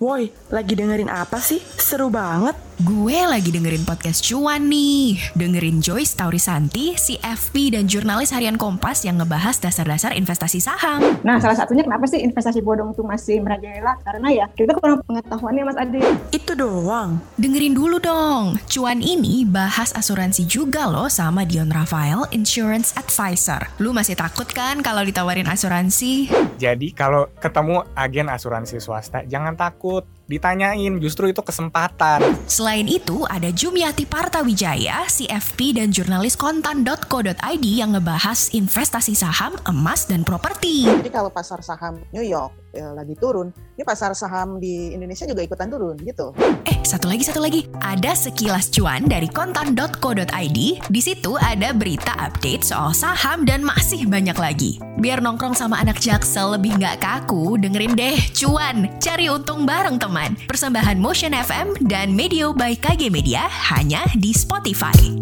Woi, lagi dengerin apa sih? Seru banget Gue lagi dengerin podcast cuan nih. Dengerin Joyce Taurisanti, CFP dan jurnalis harian Kompas yang ngebahas dasar-dasar investasi saham. Nah, salah satunya kenapa sih investasi bodong itu masih merajalela? Karena ya kita kurang pengetahuannya Mas Adi. Itu doang Dengerin dulu dong. Cuan ini bahas asuransi juga loh sama Dion Rafael, Insurance Advisor. Lu masih takut kan kalau ditawarin asuransi? Jadi kalau ketemu agen asuransi swasta jangan takut, ditanyain justru itu kesempatan. Selain itu, ada Jumiati Partawijaya, CFP dan jurnalis kontan.co.id yang ngebahas investasi saham, emas, dan properti. Jadi kalau pasar saham New York ya, lagi turun, ini pasar saham di Indonesia juga ikutan turun gitu. Eh, satu lagi, satu lagi. Ada sekilas cuan dari kontan.co.id. Di situ ada berita update soal saham dan masih banyak lagi. Biar nongkrong sama anak jaksel lebih nggak kaku, dengerin deh cuan. Cari untung bareng teman. Persembahan Motion FM dan Medio by KG Media hanya di Spotify.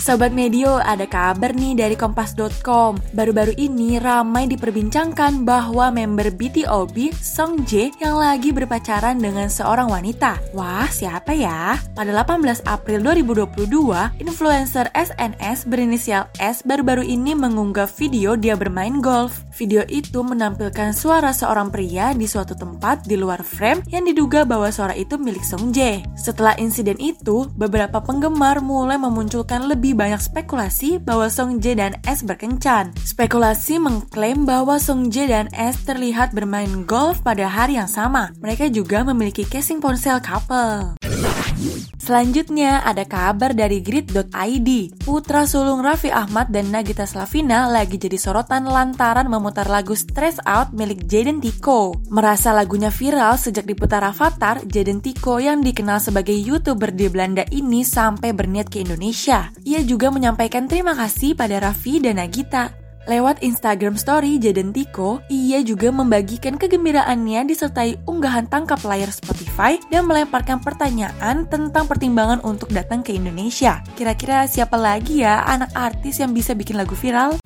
Sobat Medio, ada kabar nih dari Kompas.com. Baru-baru ini ramai diperbincangkan bahwa member BTOB, Song Jae, yang lagi berpacaran dengan seorang wanita. Wah, siapa ya? Pada 18 April 2022, influencer SNS berinisial S baru-baru ini mengunggah video dia bermain golf. Video itu menampilkan suara seorang pria di suatu tempat di luar frame yang diduga bahwa suara itu milik Song Jae. Setelah insiden itu, beberapa penggemar mulai memunculkan lebih banyak spekulasi bahwa Song Jae dan S berkencan. Spekulasi mengklaim bahwa Song Jae dan S terlihat bermain golf pada hari yang sama. Mereka juga memiliki casing ponsel couple. Selanjutnya ada kabar dari grid.id. Putra sulung Raffi Ahmad dan Nagita Slavina lagi jadi sorotan lantaran memutar lagu Stress Out milik Jaden Tiko. Merasa lagunya viral sejak diputar Avatar, Jaden Tiko yang dikenal sebagai YouTuber di Belanda ini sampai berniat ke Indonesia. Ia juga menyampaikan terima kasih pada Raffi dan Nagita. Lewat Instagram Story Jaden Tiko, ia juga membagikan kegembiraannya disertai unggahan tangkap layar Spotify dan melemparkan pertanyaan tentang pertimbangan untuk datang ke Indonesia. Kira-kira siapa lagi ya anak artis yang bisa bikin lagu viral?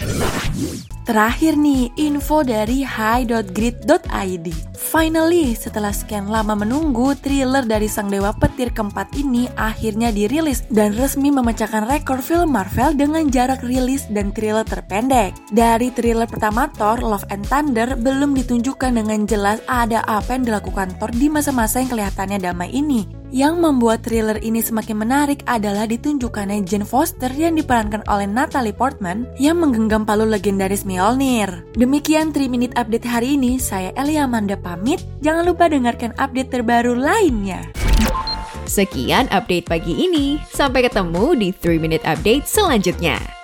Terakhir nih, info dari high.grid.id. Finally, setelah sekian lama menunggu, thriller dari sang dewa petir keempat ini akhirnya dirilis dan resmi memecahkan rekor film Marvel dengan jarak rilis dan thriller terpendek. Dari thriller pertama Thor, Love and Thunder belum ditunjukkan dengan jelas ada apa yang dilakukan Thor di masa-masa yang kelihatannya damai ini. Yang membuat thriller ini semakin menarik adalah ditunjukkannya Jane Foster yang diperankan oleh Natalie Portman yang menggenggam palu legendaris Mjolnir. Demikian 3 Minute Update hari ini, saya Elia Amanda pamit. Jangan lupa dengarkan update terbaru lainnya. Sekian update pagi ini Sampai ketemu di 3 Minute Update selanjutnya